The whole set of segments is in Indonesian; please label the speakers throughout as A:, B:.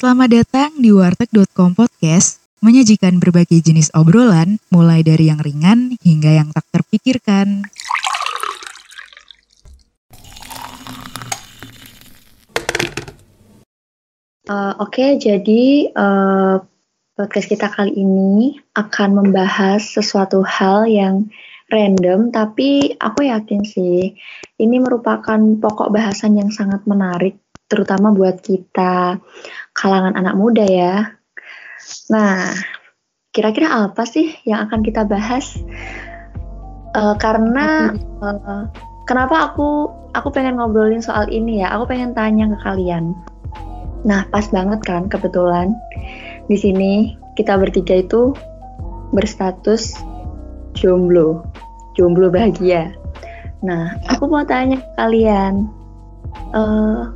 A: Selamat datang di warteg.com podcast, menyajikan berbagai jenis obrolan, mulai dari yang ringan hingga yang tak terpikirkan.
B: Uh, Oke, jadi uh, podcast kita kali ini akan membahas sesuatu hal yang random, tapi aku yakin sih ini merupakan pokok bahasan yang sangat menarik, terutama buat kita kalangan anak muda ya. Nah, kira-kira apa sih yang akan kita bahas? Uh, karena uh, kenapa aku aku pengen ngobrolin soal ini ya? Aku pengen tanya ke kalian. Nah, pas banget kan kebetulan di sini kita bertiga itu berstatus jomblo, jomblo bahagia. Nah, aku mau tanya ke kalian, uh,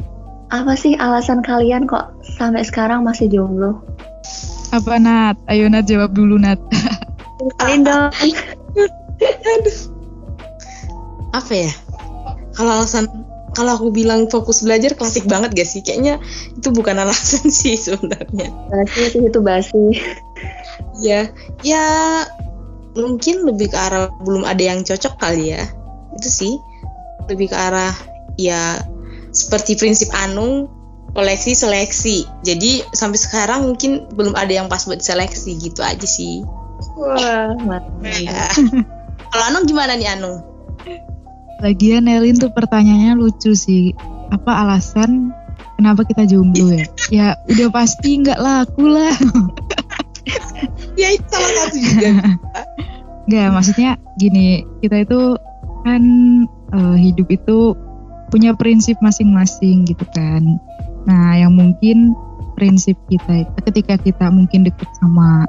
B: apa sih alasan kalian kok sampai sekarang masih jomblo?
A: Apa Nat? Ayo Nat jawab dulu Nat.
B: Kalian dong.
C: Apa ya? Kalau alasan kalau aku bilang fokus belajar klasik banget gak sih? Kayaknya itu bukan alasan sih sebenarnya.
B: Basi itu itu basi.
C: ya, ya mungkin lebih ke arah belum ada yang cocok kali ya. Itu sih lebih ke arah ya seperti prinsip Anung koleksi seleksi. Jadi sampai sekarang mungkin belum ada yang pas buat seleksi gitu aja sih.
B: Wah, mantap.
C: Ya. Kalau Anung gimana nih Anung?
A: Lagian Nelin tuh pertanyaannya lucu sih. Apa alasan kenapa kita jomblo ya? Ya udah pasti nggak laku lah.
C: ya itu salah satu juga.
A: Nggak, maksudnya gini, kita itu kan uh, hidup itu punya prinsip masing-masing gitu kan. Nah, yang mungkin prinsip kita ketika kita mungkin deket sama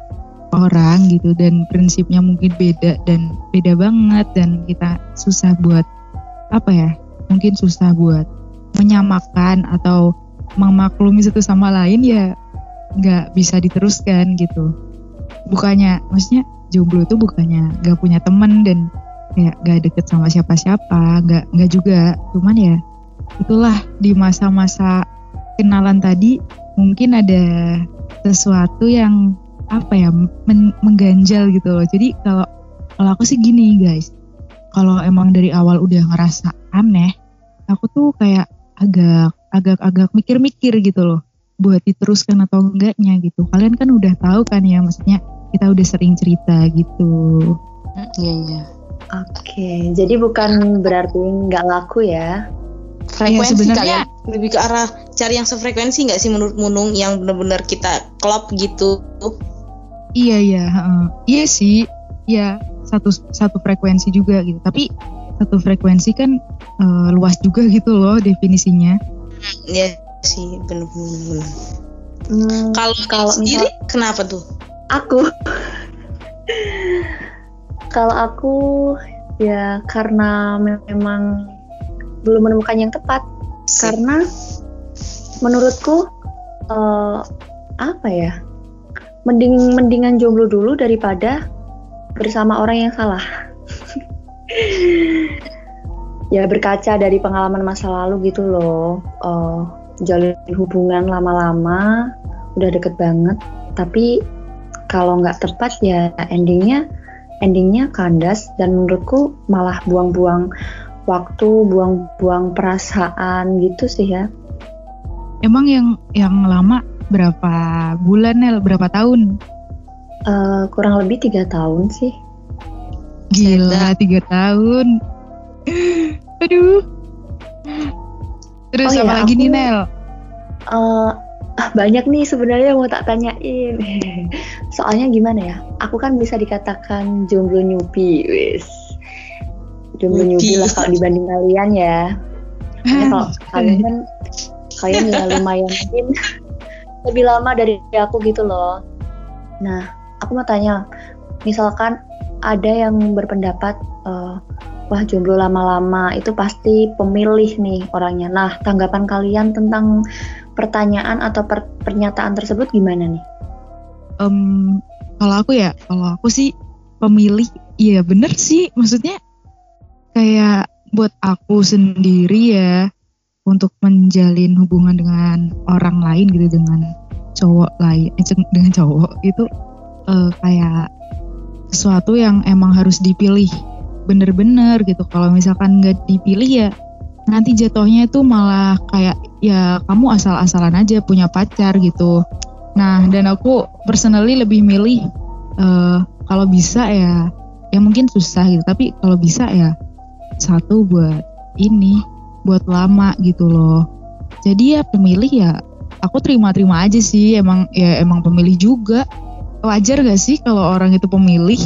A: orang gitu dan prinsipnya mungkin beda dan beda banget dan kita susah buat apa ya mungkin susah buat menyamakan atau memaklumi satu sama lain ya nggak bisa diteruskan gitu bukannya maksudnya jomblo itu bukannya nggak punya temen dan kayak nggak deket sama siapa-siapa nggak nggak juga. Cuman ya itulah di masa-masa kenalan tadi mungkin ada sesuatu yang apa ya men mengganjal gitu loh. Jadi kalau kalau aku sih gini guys. Kalau emang dari awal udah ngerasa aneh aku tuh kayak agak agak agak mikir-mikir gitu loh. Buat diteruskan atau enggaknya gitu. Kalian kan udah tahu kan ya maksudnya kita udah sering cerita gitu.
C: Iya iya
B: Oke, jadi bukan berarti nggak laku ya?
C: Frekuensi
A: ya, sebenarnya
C: kalian lebih ke arah cari yang sefrekuensi nggak sih menurut Munung yang benar-benar kita klop gitu?
A: Iya iya, uh, iya sih, iya satu satu frekuensi juga gitu. Tapi satu frekuensi kan uh, luas juga gitu loh definisinya.
C: Iya sih, benar-benar.
B: Hmm,
C: Kalau
B: kalau
C: sendiri
B: misal
C: kenapa tuh?
B: aku, kalau aku ya karena memang belum menemukan yang tepat. Karena menurutku eh, apa ya? Mending mendingan jomblo dulu daripada bersama orang yang salah. ya berkaca dari pengalaman masa lalu gitu loh. eh, jalin hubungan lama-lama udah deket banget, tapi kalau nggak tepat ya endingnya endingnya kandas dan menurutku malah buang-buang waktu, buang-buang perasaan gitu sih ya.
A: Emang yang yang lama berapa bulan Nel? Berapa tahun?
B: Eh, kurang lebih tiga tahun sih.
A: Gila, tiga tahun. Aduh. Terus
B: Oh
A: apa
B: ya,
A: lagi nih
B: aku-
A: Nel?
B: Eh, ah, banyak nih sebenarnya yang mau tak tanyain. Soalnya gimana ya? Aku kan bisa dikatakan jomblo nyupi, wis. Jomblo
C: Nyupi.
B: lah kalau dibanding kalian ya. Makanya kalau kalian kan kalian ya lumayan mungkin lebih lama dari aku gitu loh. Nah, aku mau tanya, misalkan ada yang berpendapat eh, wah jomblo lama-lama itu pasti pemilih nih orangnya. Nah, tanggapan kalian tentang pertanyaan atau per- pernyataan tersebut gimana nih?
A: Em, kalau aku ya, kalau aku sih pemilih, iya bener sih. Maksudnya kayak buat aku sendiri ya untuk menjalin hubungan dengan orang lain gitu dengan cowok lain eh, dengan cowok itu uh, kayak sesuatu yang emang harus dipilih bener-bener gitu kalau misalkan nggak dipilih ya nanti jatuhnya itu malah kayak ya kamu asal-asalan aja punya pacar gitu nah dan aku personally lebih milih uh, kalau bisa ya ya mungkin susah gitu. Tapi kalau bisa ya satu buat ini buat lama gitu loh. Jadi ya pemilih ya aku terima-terima aja sih. Emang ya emang pemilih juga. Wajar gak sih kalau orang itu pemilih?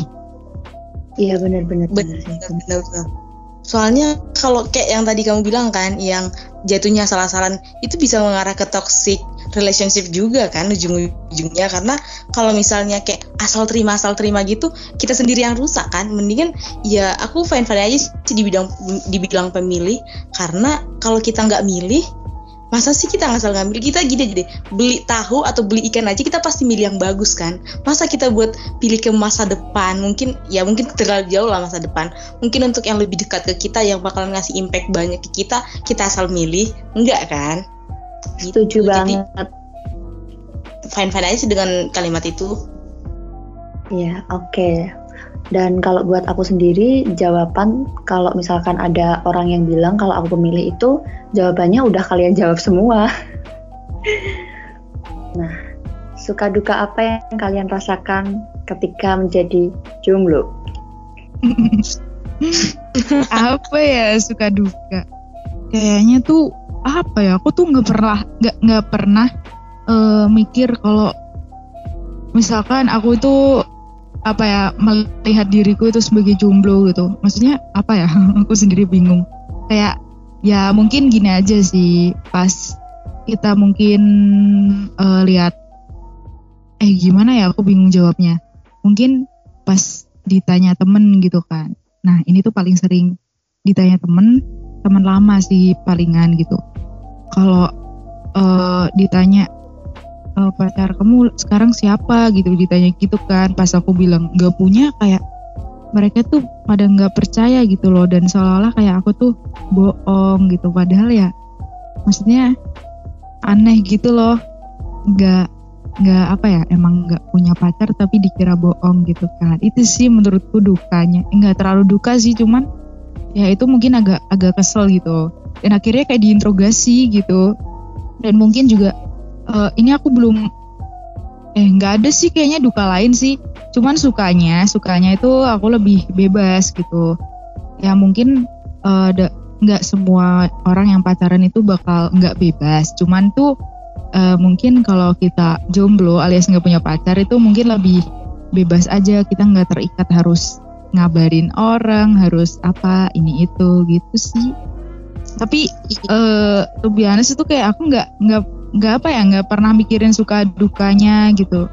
B: Iya benar-benar.
C: Benar-benar soalnya kalau kayak yang tadi kamu bilang kan yang jatuhnya salah-salan itu bisa mengarah ke toxic relationship juga kan ujung-ujungnya. Karena kalau misalnya kayak asal terima asal terima gitu kita sendiri yang rusak kan. Mendingan ya aku fine fine aja sih di bidang di bidang pemilih. Karena kalau kita nggak milih masa sih kita ngasal ngambil? Kita gini deh beli tahu atau beli ikan aja kita pasti milih yang bagus kan? Masa kita buat pilih ke masa depan? Mungkin ya mungkin terlalu jauh lah masa depan. Mungkin untuk yang lebih dekat ke kita yang bakalan ngasih impact banyak ke kita kita asal milih. Enggak kan?
B: Gitu. setuju banget.
C: Fine fine aja sih dengan kalimat itu.
B: Ya oke. okay. Dan kalau buat aku sendiri, jawaban kalau misalkan ada orang yang bilang kalau aku pemilih itu, jawabannya udah kalian jawab semua. nah, suka duka apa yang kalian rasakan ketika menjadi jomblo?
A: apa ya suka duka? Kayaknya tuh apa ya? Aku tuh nggak pernah nggak nggak pernah uh, mikir kalau misalkan aku itu apa ya melihat diriku itu sebagai jomblo gitu. Maksudnya apa ya? Aku sendiri bingung. Kayak ya mungkin gini aja sih. Pas kita mungkin uh, lihat eh gimana ya? Aku bingung jawabnya. Mungkin pas ditanya temen gitu kan. Nah ini tuh paling sering ditanya temen teman lama sih palingan gitu. Kalau uh, ditanya uh, pacar kamu sekarang siapa? Gitu ditanya gitu kan. Pas aku bilang nggak punya kayak mereka tuh pada nggak percaya gitu loh. Dan seolah-olah kayak aku tuh bohong gitu. Padahal ya maksudnya aneh gitu loh. Nggak nggak apa ya emang nggak punya pacar tapi dikira bohong gitu kan. Itu sih menurutku dukanya. Nggak terlalu duka sih cuman ya itu mungkin agak agak kesel gitu. Dan akhirnya kayak diinterogasi gitu. Dan mungkin juga uh, ini aku belum eh nggak ada sih kayaknya duka lain sih. Cuman sukanya sukanya itu aku lebih bebas gitu. Ya mungkin uh, nggak semua orang yang pacaran itu bakal nggak bebas. Cuman tuh uh, mungkin kalau kita jomblo alias nggak punya pacar itu mungkin lebih bebas aja. Kita nggak terikat harus ngabarin orang harus apa ini itu gitu sih. Tapi uh, lebih honest itu kayak aku nggak nggak nggak apa ya nggak pernah mikirin suka dukanya gitu.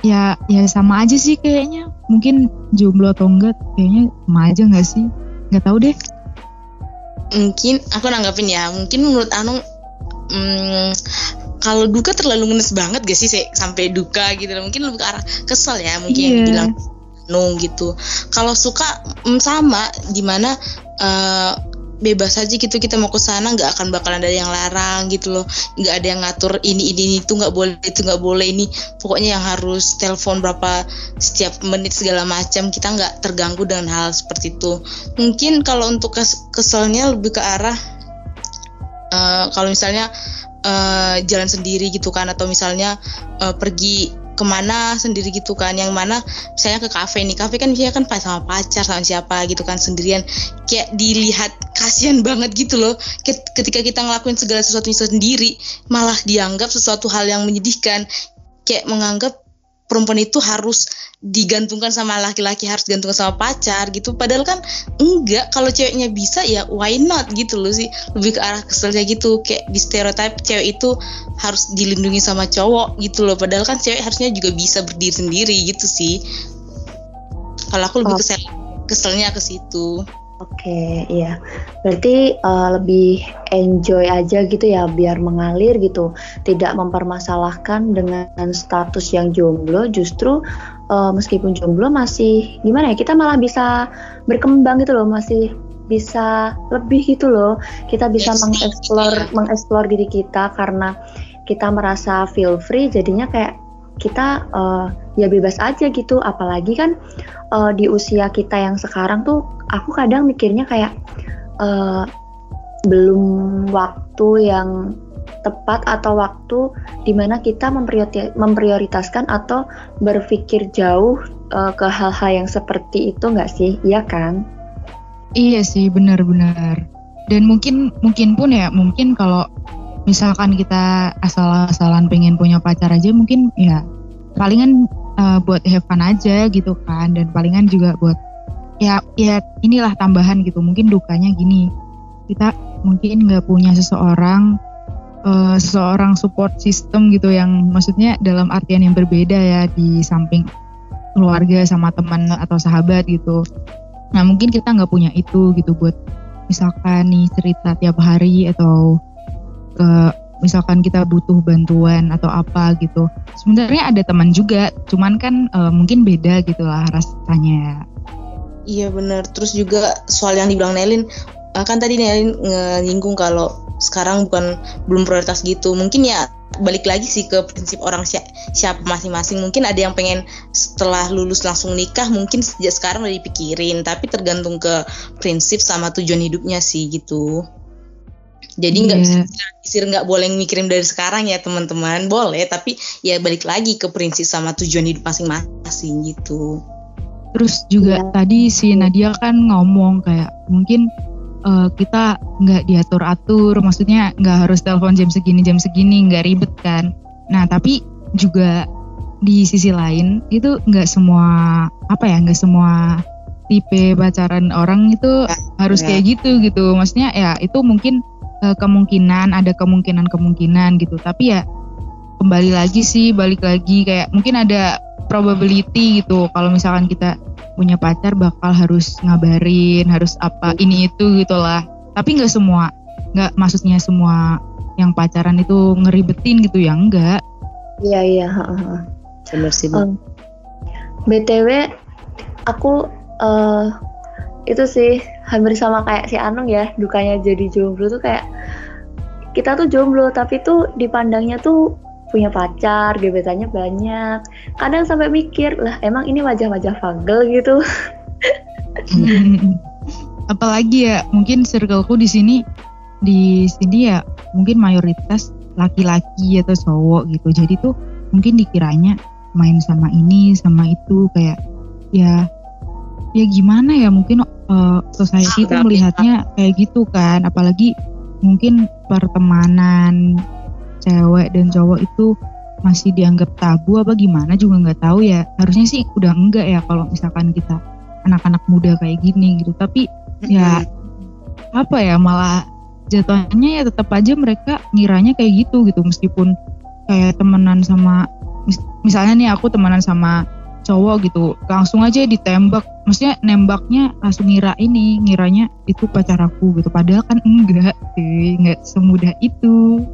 A: Ya ya sama aja sih kayaknya. Mungkin jomblo atau enggak kayaknya sama aja nggak sih? Nggak tahu deh.
C: Mungkin aku nanggapin ya. Mungkin menurut Anu hmm, kalau duka terlalu ngenes banget gak sih sampai duka gitu mungkin lebih ke arah kesel ya mungkin yeah. yang bilang nung gitu. Kalau suka mm, sama. Gimana uh, bebas aja gitu kita mau ke sana nggak akan bakalan ada yang larang gitu loh. Nggak ada yang ngatur ini ini, ini itu nggak boleh itu nggak boleh ini. Pokoknya yang harus telepon berapa setiap menit segala macam kita nggak terganggu dengan hal seperti itu. Mungkin kalau untuk kes keselnya lebih ke arah uh, kalau misalnya uh, jalan sendiri gitu kan atau misalnya uh, pergi ke mana sendiri gitu kan. Yang mana misalnya ke kafe nih. Kafe kan biasanya kan sama pacar sama siapa gitu kan sendirian. Kayak dilihat kasihan banget gitu loh. Ketika kita ngelakuin segala sesuatu sendiri malah dianggap sesuatu hal yang menyedihkan. Kayak menganggap perempuan itu harus digantungkan sama laki-laki harus digantungkan sama pacar gitu. Padahal kan enggak kalau ceweknya bisa ya why not gitu loh sih. Lebih ke arah keselnya gitu kayak di stereotip cewek itu harus dilindungi sama cowok gitu loh. Padahal kan cewek harusnya juga bisa berdiri sendiri gitu sih. Kalau aku lebih oh. kesel keselnya ke situ
B: Oke, okay, iya. Berarti uh, lebih enjoy aja gitu ya, biar mengalir gitu. Tidak mempermasalahkan dengan status yang jomblo, justru uh, meskipun jomblo masih gimana ya, kita malah bisa berkembang gitu loh, masih bisa lebih gitu loh. Kita bisa mengeksplor mengeksplor diri kita karena kita merasa feel free jadinya kayak kita uh, ya bebas aja gitu. Apalagi kan uh, di usia kita yang sekarang tuh aku kadang mikirnya kayak uh, belum waktu yang tepat atau waktu di mana kita memprioritaskan atau berpikir jauh uh, ke hal-hal yang seperti itu nggak sih? Iya kan?
A: Iya sih benar-benar. Dan mungkin mungkin pun ya mungkin kalau misalkan kita asal-asalan pengen punya pacar aja mungkin ya palingan uh, buat have fun aja gitu kan. Dan palingan juga buat ya ya inilah tambahan gitu. Mungkin dukanya gini kita mungkin nggak punya seseorang uh, seseorang support system gitu yang maksudnya dalam artian yang berbeda ya di samping keluarga sama teman atau sahabat gitu. Nah mungkin kita nggak punya itu gitu buat misalkan nih cerita tiap hari atau ke misalkan kita butuh bantuan atau apa gitu. Sebenarnya ada teman juga cuman kan uh, mungkin beda gitu lah rasanya.
C: Iya benar terus juga soal yang dibilang Nelin uh, kan tadi Nelin nyinggung kalau sekarang bukan belum prioritas gitu. Mungkin ya balik lagi sih ke prinsip orang si siapa masing-masing. Mungkin ada yang pengen setelah lulus langsung nikah mungkin sejak sekarang udah dipikirin. Tapi tergantung ke prinsip sama tujuan hidupnya sih gitu jadi nggak yeah. bisa nggak boleh mikirin dari sekarang ya teman-teman. Boleh, tapi ya balik lagi ke prinsip sama tujuan hidup masing-masing gitu.
A: Terus juga yeah. tadi si Nadia kan ngomong kayak mungkin uh, kita nggak diatur-atur, maksudnya nggak harus telepon jam segini jam segini, nggak ribet kan. Nah tapi juga di sisi lain itu nggak semua apa ya nggak semua tipe pacaran orang itu ya, harus ya. kayak gitu gitu maksudnya ya itu mungkin uh, kemungkinan ada kemungkinan-kemungkinan gitu. Tapi ya kembali lagi sih balik lagi kayak mungkin ada probability gitu. Kalau misalkan kita punya pacar bakal harus ngabarin harus apa ini itu gitulah tapi nggak semua nggak maksudnya semua yang pacaran itu ngeribetin gitu ya enggak
B: iya iya
C: benar sih um,
B: btw aku uh, itu sih hampir sama kayak si Anung ya dukanya jadi jomblo tuh kayak kita tuh jomblo tapi tuh dipandangnya tuh punya pacar gebetannya banyak. Kadang sampai mikir lah emang ini wajah-wajah fagel gitu.
A: Apalagi ya mungkin circleku di sini di sini ya mungkin mayoritas laki-laki atau cowok gitu. Jadi tuh mungkin dikiranya main sama ini sama itu kayak ya ya gimana ya mungkin uh, society itu melihatnya kayak gitu kan. Apalagi mungkin pertemanan cewek dan cowok itu masih dianggap tabu apa gimana juga nggak tahu ya. Harusnya sih udah enggak ya kalau misalkan kita anak-anak muda kayak gini gitu. Tapi ya apa ya malah jatuhnya ya tetap aja mereka ngiranya kayak gitu gitu. Meskipun kayak temenan sama misalnya nih aku temenan sama cowok gitu langsung aja ditembak maksudnya nembaknya langsung ngira ini ngiranya itu pacar aku gitu. Padahal kan enggak sih enggak semudah itu.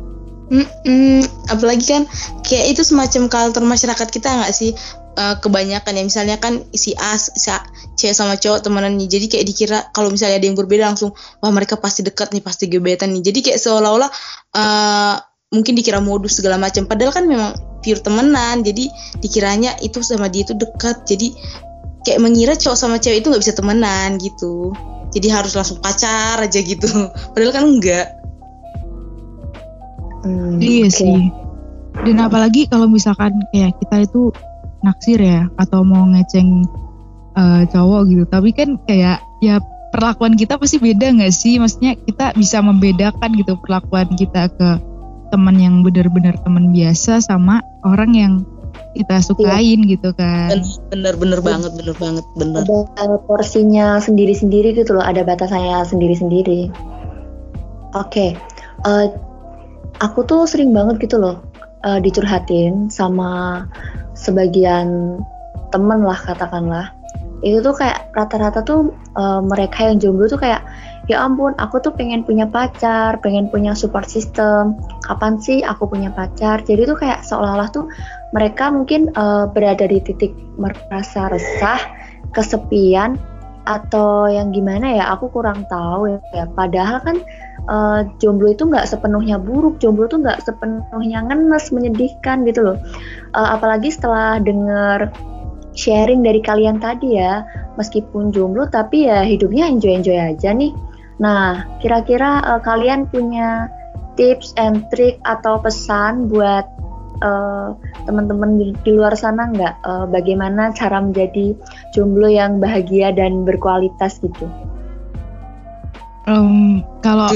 C: Mm-mm. apalagi kan kayak itu semacam kultur masyarakat kita nggak sih? Uh, kebanyakan ya. Misalnya kan si A si A, cewek sama cowok temenan nih. Jadi kayak dikira kalau misalnya ada yang berbeda langsung wah mereka pasti dekat nih pasti gebetan nih. Jadi kayak seolah-olah uh, mungkin dikira modus segala macam. Padahal kan memang pure temenan. Jadi dikiranya itu sama dia itu dekat. Jadi kayak mengira cowok sama cewek itu nggak bisa temenan gitu. Jadi harus langsung pacar aja gitu. Padahal kan enggak.
A: Hmm, iya okay. sih. Dan apalagi kalau misalkan kayak kita itu naksir ya atau mau ngeceng uh, cowok gitu. Tapi kan kayak ya perlakuan kita pasti beda nggak sih? Maksudnya kita bisa membedakan gitu perlakuan kita ke teman yang benar-benar teman biasa sama orang yang kita sukain iya. gitu kan
C: bener-bener banget bener banget bener
B: ada porsinya sendiri-sendiri gitu loh ada batasannya sendiri-sendiri oke okay. uh, eh, aku tuh sering banget gitu loh uh, dicurhatin sama sebagian temen lah katakanlah itu tuh kayak rata-rata tuh uh, mereka yang jomblo tuh kayak ya ampun aku tuh pengen punya pacar pengen punya support system. Kapan sih aku punya pacar? Jadi tuh kayak seolah-olah tuh mereka mungkin uh, berada di titik merasa resah kesepian atau yang gimana ya aku kurang tahu ya, padahal kan uh, jomblo itu nggak sepenuhnya buruk jomblo itu nggak sepenuhnya ngenes menyedihkan gitu loh. Uh, apalagi setelah dengar sharing dari kalian tadi ya meskipun jomblo tapi ya hidupnya enjoy enjoy aja nih nah kira-kira uh, kalian punya tips and trick atau pesan buat uh, teman-teman di, di luar sana nggak uh, bagaimana cara menjadi jomblo yang bahagia dan berkualitas gitu?
A: Um, kalau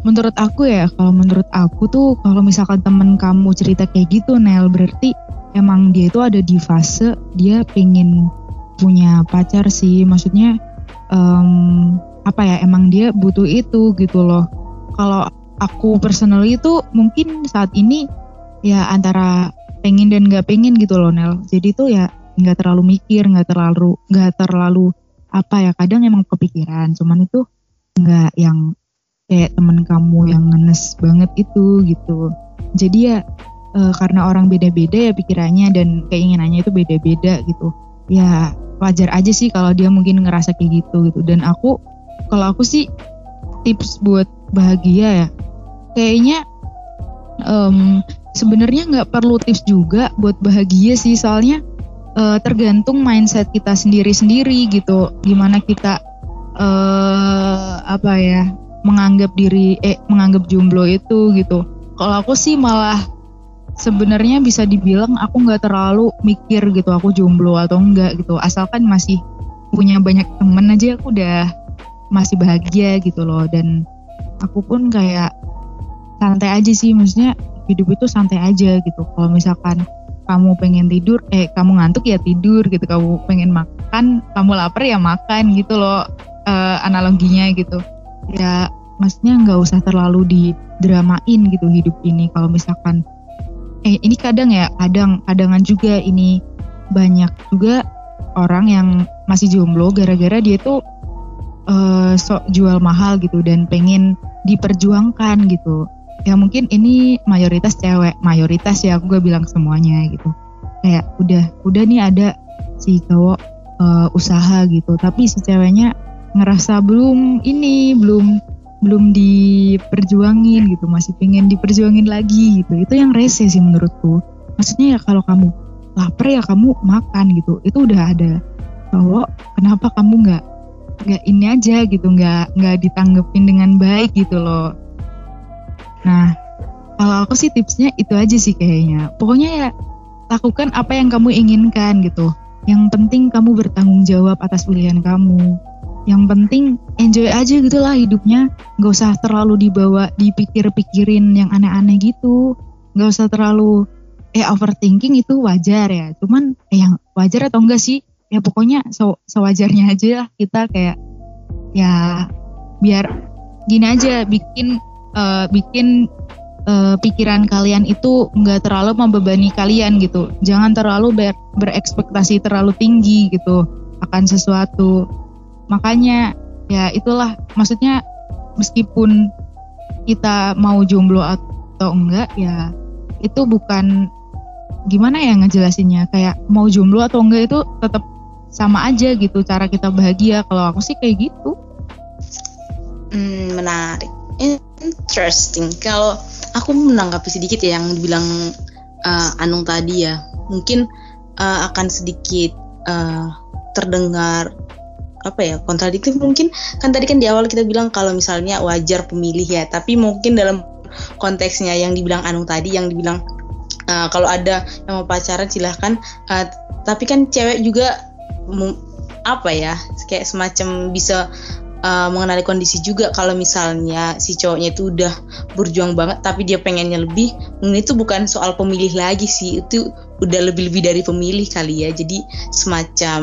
A: menurut aku ya, kalau menurut aku tuh kalau misalkan temen kamu cerita kayak gitu, Nel berarti emang dia itu ada di fase dia pengen punya pacar sih, maksudnya um, apa ya emang dia butuh itu gitu loh. Kalau aku personally itu mungkin saat ini ya antara pengen dan nggak pengen gitu loh Nel. Jadi tuh ya nggak terlalu mikir nggak terlalu nggak terlalu apa ya kadang emang kepikiran. Cuman itu nggak yang kayak temen kamu yang ngenes banget itu gitu. Jadi ya e, karena orang beda-beda ya pikirannya dan keinginannya itu beda-beda gitu. Ya wajar aja sih kalau dia mungkin ngerasa kayak gitu gitu. Dan aku kalau aku sih tips buat bahagia ya kayaknya um, sebenarnya nggak perlu tips juga buat bahagia sih. Soalnya uh, tergantung mindset kita sendiri-sendiri gitu. Gimana kita uh, apa ya menganggap diri eh menganggap jomblo itu gitu. Kalau aku sih malah sebenarnya bisa dibilang aku nggak terlalu mikir gitu aku jomblo atau enggak gitu. Asalkan masih punya banyak temen aja aku udah masih bahagia gitu loh. Dan aku pun kayak santai aja sih. Maksudnya hidup itu santai aja gitu. Kalau misalkan kamu pengen tidur eh kamu ngantuk ya tidur gitu. Kamu pengen makan kamu lapar ya makan gitu loh uh, analoginya gitu. Ya maksudnya nggak usah terlalu didramain gitu hidup ini. Kalau misalkan eh ini kadang ya kadang kadangan juga ini. Banyak juga orang yang masih jomblo gara-gara dia tuh uh, sok jual mahal gitu dan pengen diperjuangkan gitu. Ya mungkin ini mayoritas cewek mayoritas ya aku gak bilang semuanya gitu. Kayak udah udah nih ada si cowok uh, usaha gitu. Tapi si ceweknya ngerasa belum ini belum belum diperjuangin gitu. Masih pengen diperjuangin lagi gitu. Itu yang rese sih menurutku. Maksudnya ya kalau kamu lapar ya kamu makan gitu. Itu udah ada cowok kenapa kamu nggak nggak ini aja gitu nggak nggak ditanggepin dengan baik gitu loh Nah, kalau aku sih tipsnya itu aja sih kayaknya. Pokoknya ya lakukan apa yang kamu inginkan gitu. Yang penting kamu bertanggung jawab atas pilihan kamu. Yang penting enjoy aja gitu lah hidupnya. Gak usah terlalu dibawa dipikir-pikirin yang aneh-aneh gitu. Gak usah terlalu eh overthinking itu wajar ya. Cuman eh yang wajar atau enggak sih? Ya pokoknya sewajarnya aja lah kita kayak ya biar gini aja bikin uh, bikin uh, pikiran kalian itu nggak terlalu membebani kalian gitu. Jangan terlalu ber berekspektasi terlalu tinggi gitu akan sesuatu. Makanya ya itulah maksudnya meskipun kita mau jomblo atau enggak ya itu bukan gimana ya ngejelasinnya kayak mau jomblo atau enggak itu tetap sama aja gitu cara kita bahagia. Kalau aku sih kayak gitu.
C: Hmm, menarik. Interesting. Kalau aku menanggapi sedikit ya yang dibilang uh, Anung tadi ya, mungkin uh, akan sedikit uh, terdengar apa ya kontradiktif mungkin. Kan tadi kan di awal kita bilang kalau misalnya wajar pemilih ya. Tapi mungkin dalam konteksnya yang dibilang Anung tadi yang dibilang uh, kalau ada yang mau pacaran silahkan uh, tapi kan cewek juga apa ya kayak semacam bisa uh, mengenali kondisi juga kalau misalnya si cowoknya itu udah berjuang banget tapi dia pengennya lebih. Mungkin itu bukan soal pemilih lagi sih itu udah lebih-lebih dari pemilih kali ya. Jadi semacam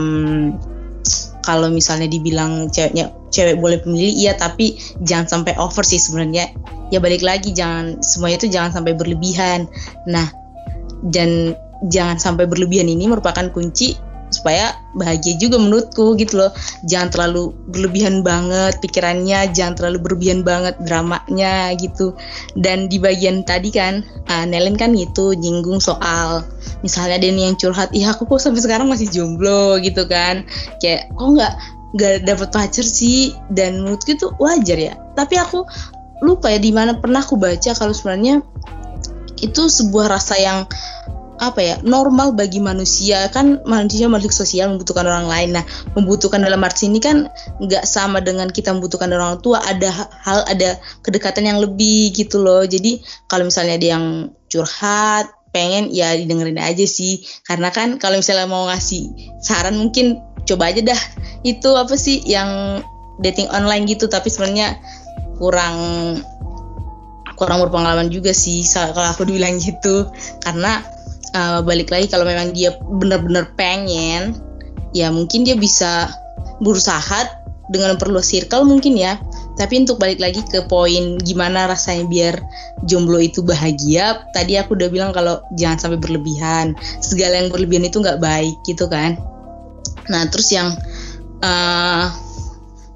C: kalau misalnya dibilang ceweknya cewek boleh pemilih iya tapi jangan sampai over sih sebenarnya. Ya balik lagi jangan semuanya itu jangan sampai berlebihan. Nah dan jangan sampai berlebihan ini merupakan kunci supaya bahagia juga menurutku gitu loh. Jangan terlalu berlebihan banget pikirannya jangan terlalu berlebihan banget dramanya gitu. Dan di bagian tadi kan uh, Nelen kan gitu nyinggung soal misalnya ada yang curhat iya aku kok sampai sekarang masih jomblo gitu kan. Kayak kok nggak nggak dapet pacar sih? Dan menurutku itu wajar ya. Tapi aku lupa ya di mana pernah aku baca kalau sebenarnya itu sebuah rasa yang apa ya normal bagi manusia. Kan manusia makhluk sosial membutuhkan orang lain. Nah membutuhkan dalam arti ini kan nggak sama dengan kita membutuhkan orang tua. Ada hal ada kedekatan yang lebih gitu loh. Jadi kalau misalnya ada yang curhat pengen ya didengerin aja sih. Karena kan kalau misalnya mau ngasih saran mungkin coba aja dah. Itu apa sih yang dating online gitu. Tapi sebenarnya kurang kurang berpengalaman juga sih kalau aku dibilang gitu. Karena uh, balik lagi kalau memang dia benar-benar pengen ya mungkin dia bisa berusaha dengan perlu circle mungkin ya. Tapi untuk balik lagi ke poin gimana rasanya biar jomblo itu bahagia tadi aku udah bilang kalau jangan sampai berlebihan. Segala yang berlebihan itu nggak baik gitu kan. Nah terus yang uh,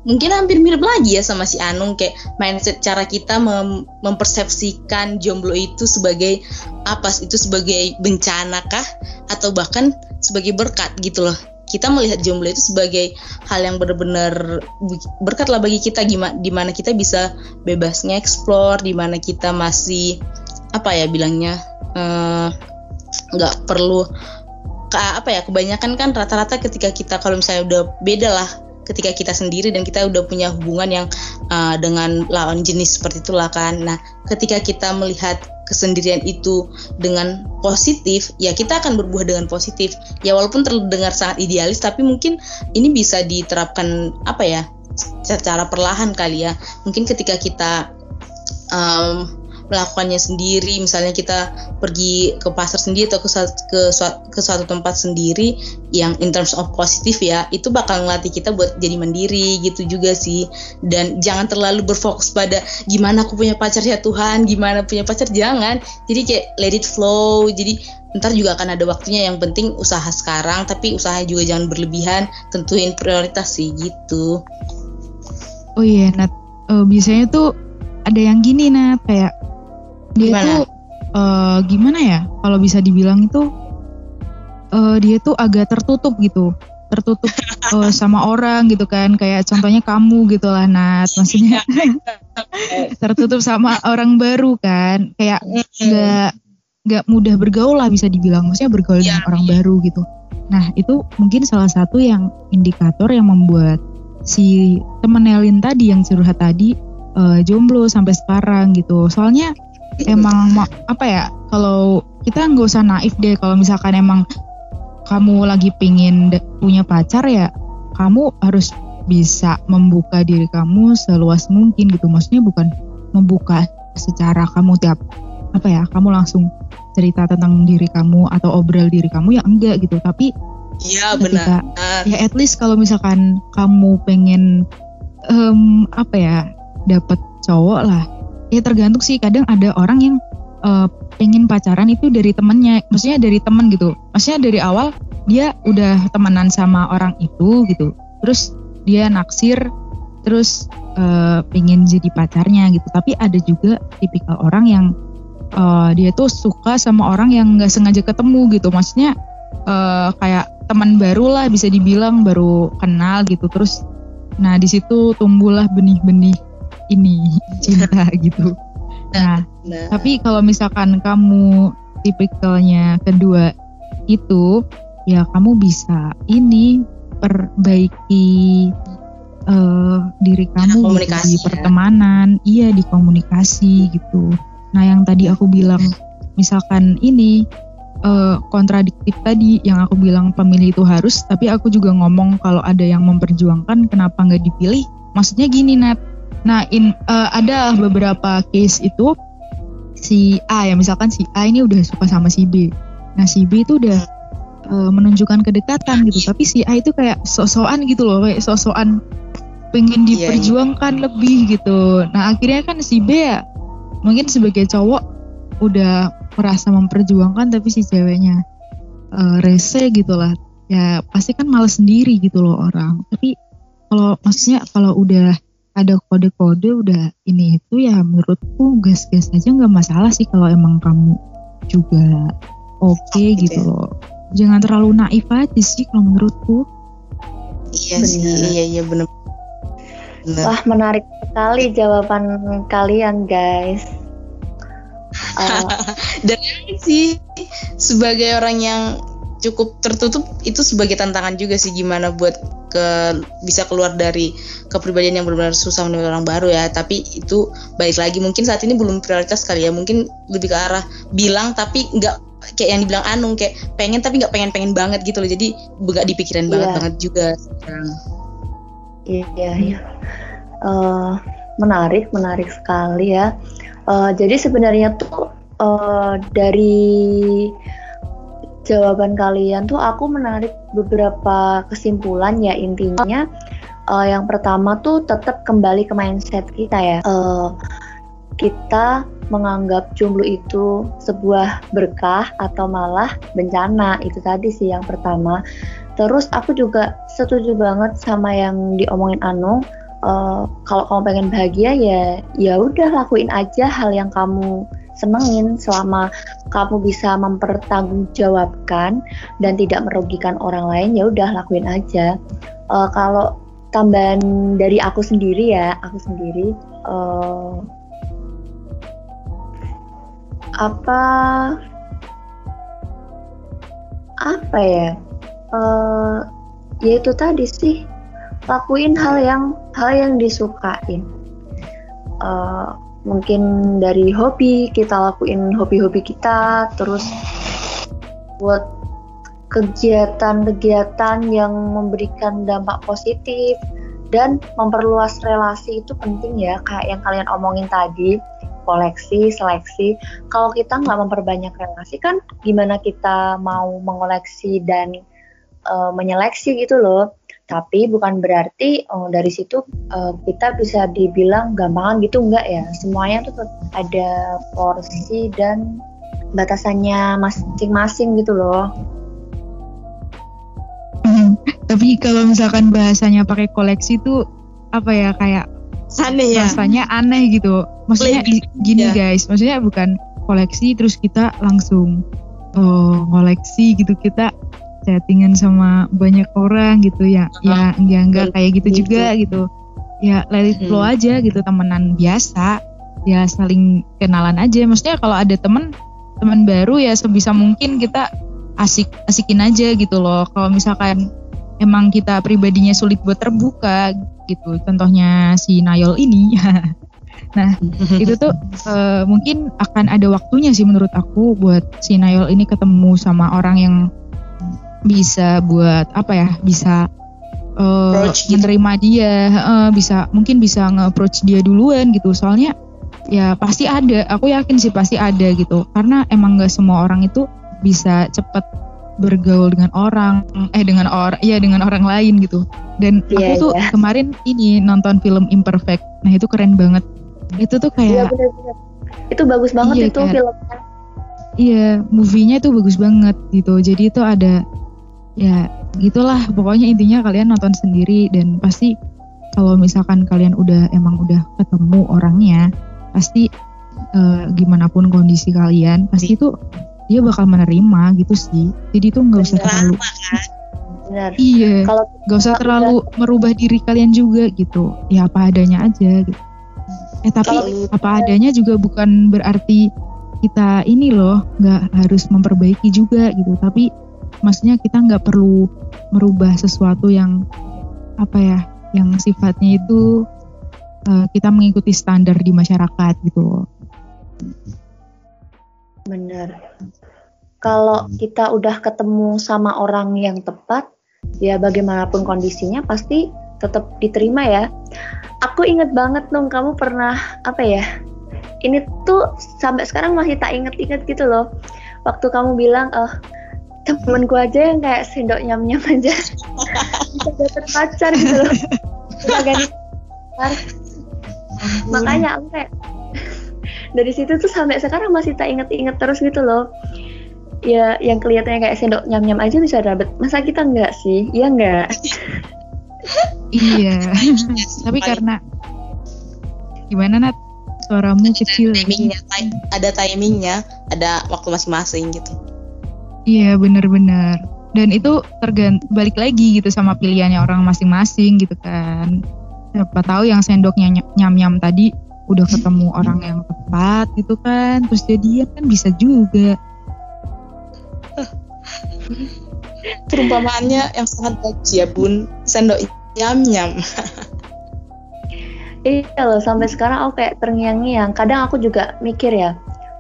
C: mungkin hampir mirip lagi ya sama si Anung kayak mindset cara kita mem mempersepsikan jomblo itu sebagai apa itu sebagai bencana kah? Atau bahkan sebagai berkat gitu loh. Kita melihat jomblo itu sebagai hal yang benar-benar berkat lah bagi kita. Gimana di mana kita bisa bebasnya explore di mana kita masih apa ya bilangnya eh, nggak uh, perlu apa ya kebanyakan kan rata-rata ketika kita kalau misalnya udah beda lah ketika kita sendiri dan kita udah punya hubungan yang uh, dengan lawan jenis seperti itulah kan. Nah, ketika kita melihat kesendirian itu dengan positif, ya kita akan berbuah dengan positif. Ya walaupun terdengar sangat idealis, tapi mungkin ini bisa diterapkan apa ya, secara perlahan kali ya. Mungkin ketika kita um, melakukannya sendiri misalnya kita pergi ke pasar sendiri atau ke ke, ke suatu tempat sendiri yang in terms of positif ya itu bakal ngelatih kita buat jadi mandiri gitu juga sih. Dan jangan terlalu berfokus pada gimana aku punya pacar ya Tuhan gimana punya pacar jangan. Jadi kayak let it flow. Jadi ntar juga akan ada waktunya yang penting usaha sekarang tapi usaha juga jangan berlebihan tentuin prioritas sih gitu.
A: Oh iya Nat. Uh, biasanya tuh ada yang gini Nat kayak dia gimana? tuh uh, gimana ya? Kalau bisa dibilang itu uh, dia tuh agak tertutup gitu. Tertutup uh, sama orang gitu kan. Kayak contohnya kamu gitu lah Nat. Maksudnya tertutup sama orang baru kan. Kayak nggak nggak mudah bergaul lah bisa dibilang. Maksudnya bergaul ya, dengan orang ya. baru gitu. Nah itu mungkin salah satu yang indikator yang membuat si temen Elin tadi yang curhat tadi uh, jomblo sampai sekarang gitu. Soalnya emang apa ya kalau kita nggak usah naif deh kalau misalkan emang kamu lagi pingin punya pacar ya kamu harus bisa membuka diri kamu seluas mungkin gitu. Maksudnya bukan membuka secara kamu tiap apa ya kamu langsung cerita tentang diri kamu atau obrol diri kamu ya enggak gitu. Tapi
C: Iya benar.
A: Ya at least kalau misalkan kamu pengen um, apa ya dapat cowok lah ya tergantung sih. Kadang ada orang yang uh, pengen pacaran itu dari temennya. Maksudnya dari temen gitu. Maksudnya dari awal dia udah temenan sama orang itu gitu. Terus dia naksir terus uh, pengen jadi pacarnya gitu. Tapi ada juga tipikal orang yang uh, dia tuh suka sama orang yang nggak sengaja ketemu gitu. Maksudnya uh, kayak teman baru lah bisa dibilang baru kenal gitu. Terus nah di situ tumbuhlah benih-benih ini cinta gitu. Nah, nah, tapi kalau misalkan kamu tipikalnya kedua itu, ya kamu bisa ini perbaiki uh, diri kamu gitu, di ya. pertemanan, iya di komunikasi gitu. Nah, yang tadi aku bilang, misalkan ini uh, kontradiktif tadi yang aku bilang pemilih itu harus, tapi aku juga ngomong kalau ada yang memperjuangkan kenapa nggak dipilih. Maksudnya gini Nat, Nah, in, uh, ada beberapa case itu si A ya misalkan si A ini udah suka sama si B. Nah, si B itu udah uh, menunjukkan kedekatan gitu, tapi si A itu kayak sok-sokan gitu loh, kayak sok-sokan pengen iya, iya. diperjuangkan yeah, lebih gitu. Nah, akhirnya kan si B ya mungkin sebagai cowok udah merasa memperjuangkan tapi si ceweknya uh, rese gitu lah. Ya pasti kan malas sendiri gitu loh orang. Tapi kalau maksudnya kalau udah ada kode-kode udah ini itu ya menurutku gas-gas aja nggak masalah sih kalau emang kamu juga oke okay, gitu loh. Jangan terlalu naif aja sih kalau menurutku.
C: Iya sih, iya iya benar.
B: Wah menarik sekali jawaban kalian guys.
C: Uh, Dan sih sebagai orang yang cukup tertutup itu sebagai tantangan juga sih gimana buat ke bisa keluar dari kepribadian yang benar-benar susah menemui orang baru ya. Tapi itu baik lagi mungkin saat ini belum prioritas kali ya. Mungkin lebih ke arah bilang tapi nggak kayak yang dibilang Anung kayak pengen tapi nggak pengen-pengen banget gitu loh. Jadi nggak dipikirin yeah. banget banget juga sekarang.
B: Iya iya. Iya uh, menarik menarik sekali ya. Uh, jadi sebenarnya tuh uh, dari jawaban kalian tuh aku menarik beberapa kesimpulan ya intinya uh, yang pertama tuh tetap kembali ke mindset kita ya. Uh, kita menganggap jomblo itu sebuah berkah atau malah bencana itu tadi sih yang pertama. Terus aku juga setuju banget sama yang diomongin Anu. Uh, kalau kamu pengen bahagia ya ya udah lakuin aja hal yang kamu senengin selama kamu bisa mempertanggungjawabkan dan tidak merugikan orang lain ya udah lakuin aja. Uh, kalau tambahan dari aku sendiri ya aku sendiri uh, apa apa ya uh, ya itu tadi sih lakuin hal yang hal yang disukain. Uh, mungkin dari hobi kita lakuin hobi-hobi kita terus buat kegiatan-kegiatan yang memberikan dampak positif dan memperluas relasi itu penting ya kayak yang kalian omongin tadi koleksi, seleksi. Kalau kita nggak memperbanyak relasi kan gimana kita mau mengoleksi dan uh, menyeleksi gitu loh. Tapi bukan berarti oh, dari situ uh, kita bisa dibilang gampangan gitu enggak ya. Semuanya tuh ada porsi dan batasannya masing-masing gitu loh.
A: Hmm, tapi kalau misalkan bahasanya pakai koleksi tuh apa ya kayak
C: aneh ya
A: rasanya aneh gitu maksudnya gini ya. guys maksudnya bukan koleksi terus kita langsung oh, koleksi gitu kita chattingan sama banyak orang gitu ya uh, ya enggak enggak kayak gitu, gitu juga gitu. Ya let it flow hmm. aja gitu temenan biasa ya saling kenalan aja. Maksudnya kalau ada temen teman baru ya sebisa mungkin kita asik asikin aja gitu loh. Kalau misalkan emang kita pribadinya sulit buat terbuka gitu contohnya si Nayol ini. Nah itu tuh uh, mungkin akan ada waktunya sih menurut aku buat si Nayol ini ketemu sama orang yang bisa buat apa ya bisa uh, menerima dia uh, bisa mungkin bisa nge-approach dia duluan gitu. Soalnya ya pasti ada aku yakin sih pasti ada gitu. Karena emang gak semua orang itu bisa cepet bergaul dengan orang eh dengan orang ya dengan orang lain gitu. Dan yeah, aku tuh yeah. kemarin ini nonton film Imperfect. Nah itu keren banget. Itu tuh kayak yeah, bener -bener.
B: itu bagus banget iya, itu kan? filmnya.
A: Iya movie-nya itu bagus banget gitu. Jadi itu ada ya gitulah. Pokoknya intinya kalian nonton sendiri dan pasti kalau misalkan kalian udah emang udah ketemu orangnya pasti uh, gima pun kondisi kalian pasti itu dia bakal menerima gitu sih. Jadi tuh nggak usah terlalu kan? Benar. iya. Kalau nggak usah terlalu udah... merubah diri kalian juga gitu. Ya apa adanya aja gitu. Eh tapi kalau, apa adanya juga bukan berarti kita ini loh nggak harus memperbaiki juga gitu. Tapi maksudnya kita nggak perlu merubah sesuatu yang apa ya yang sifatnya itu uh, kita mengikuti standar di masyarakat gitu
B: Benar kalau hmm. kita udah ketemu sama orang yang tepat, ya bagaimanapun kondisinya pasti tetap diterima ya. Aku inget banget dong kamu pernah apa ya? Ini tuh sampai sekarang masih tak inget-inget gitu loh. Waktu kamu bilang, oh temenku aja yang kayak sendok nyam-nyam aja. Bisa dapet pacar gitu loh. Makanya aku kayak dari situ tuh sampai sekarang masih tak inget-inget terus gitu loh. Ya yang kelihatannya kayak sendok nyam-nyam aja bisa dapet. Masa kita enggak sih? Iya enggak
A: iya. Tapi karena gimana Nat? Suaramu ada kecil
C: timingnya ada timingnya ada waktu masing-masing gitu
A: iya benar-benar. Dan itu tergant balik lagi gitu sama pilihannya orang masing-masing gitu kan. Siapa tahu yang sendoknya nyam nyam tadi udah ketemu orang yang tepat gitu kan terus jadian kan bisa juga.
C: Perumpamaannya yang sangat baik ya bun. Sendok nyam nyam
B: iya loh sampai sekarang aku kayak terngiang-ngiang. Kadang aku juga mikir ya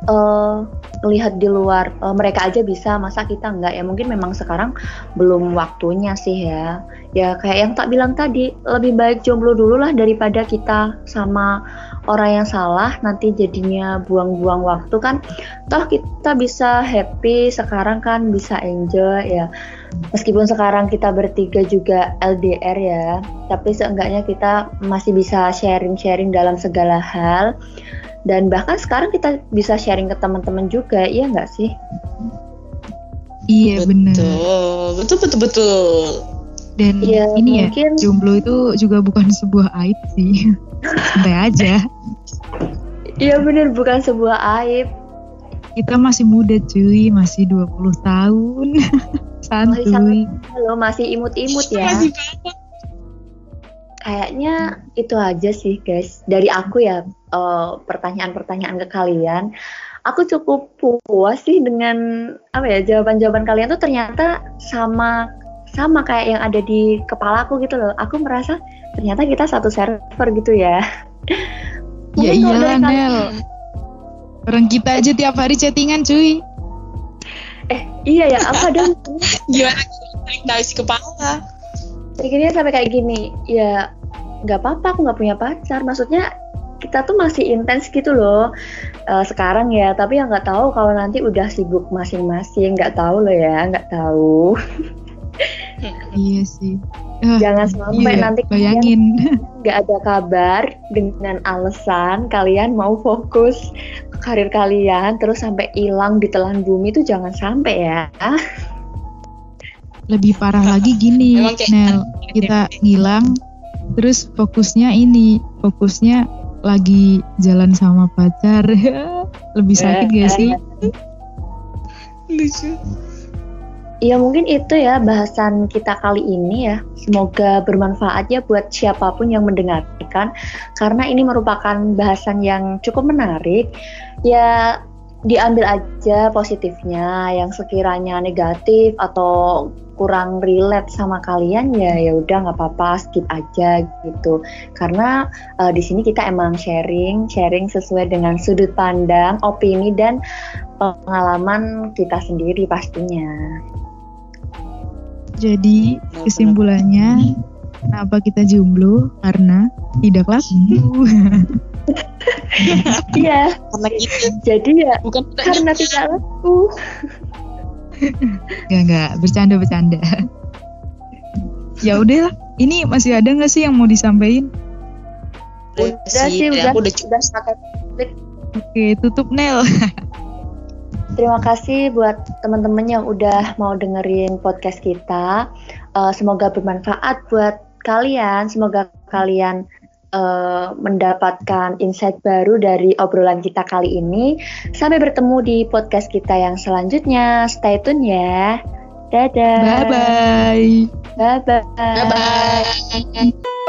B: uh, lihat di luar uh, mereka aja bisa masa kita enggak ya? Mungkin memang sekarang belum waktunya sih ya. Ya kayak yang tak bilang tadi lebih baik jomblo dulu lah daripada kita sama orang yang salah. Nanti jadinya buang-buang waktu kan. Toh kita bisa happy sekarang kan bisa enjoy ya. Meskipun sekarang kita bertiga juga LDR ya tapi seenggaknya kita masih bisa sharing-sharing dalam segala hal dan bahkan sekarang kita bisa sharing ke teman-teman juga iya nggak sih?
A: Iya benar.
C: Betul. Betul betul
A: dan ya, ini ya, mungkin... ya jomblo itu juga bukan sebuah aib sih. Santai aja.
B: Iya benar bukan sebuah aib.
A: Kita masih muda cuy. Masih 20 tahun. Santuy.
B: masih, masih imut-imut ya. masih kayaknya itu aja sih guys. Dari aku ya eh, pertanyaan-pertanyaan ke kalian. Aku cukup puas sih dengan apa ya jawaban-jawaban kalian tuh ternyata sama sama kayak yang ada di kepala aku gitu loh. Aku merasa ternyata kita satu server gitu ya.
A: Ya iyalah Nel. Orang kita aja tiap hari chattingan cuy.
B: Eh iya ya apa dong?
C: Gimana? Kita kepala
B: pikirnya sampai kayak gini ya nggak apa-apa aku nggak punya pacar. Maksudnya kita tuh masih intens gitu loh uh, sekarang ya. Tapi yang nggak tahu kalau nanti udah sibuk masing-masing. Nggak tahu loh ya nggak tahu.
A: Iya sih.
B: Jangan sampai iya, nanti
A: bayangin.
B: nggak ada kabar dengan alasan kalian mau fokus karir kalian terus sampai hilang di telan bumi itu jangan sampai ya
A: lebih parah lagi gini Nel gitu. kita ngilang terus fokusnya ini fokusnya lagi jalan sama pacar lebih sakit gak sih
C: lucu
B: Ya mungkin itu ya bahasan kita kali ini ya. Semoga bermanfaat ya buat siapa pun yang mendengarkan karena ini merupakan bahasan yang cukup menarik. Ya diambil aja positifnya yang sekiranya negatif atau kurang relate sama kalian ya ya udah nggak apa-apa skip aja gitu karena uh, di sini kita emang sharing sharing sesuai dengan sudut pandang opini dan pengalaman kita sendiri pastinya
A: jadi kesimpulannya kenapa kita jomblo karena tidak laku
B: Iya. karena gitu. Jadi ya bukan karena tidak laku.
A: Gak gak bercanda bercanda. ya udah lah. Ini masih ada nggak sih yang mau disampaikan?
B: Udah sih, udah. Udah, udah
A: Oke, tutup Nel.
B: Terima kasih buat teman-teman yang udah mau dengerin podcast kita. Uh, semoga bermanfaat buat kalian. Semoga kalian uh, mendapatkan insight baru dari obrolan kita kali ini. Sampai bertemu di podcast kita yang selanjutnya. Stay tune ya. Dadah.
A: Bye bye.
B: Bye bye.
C: Bye bye.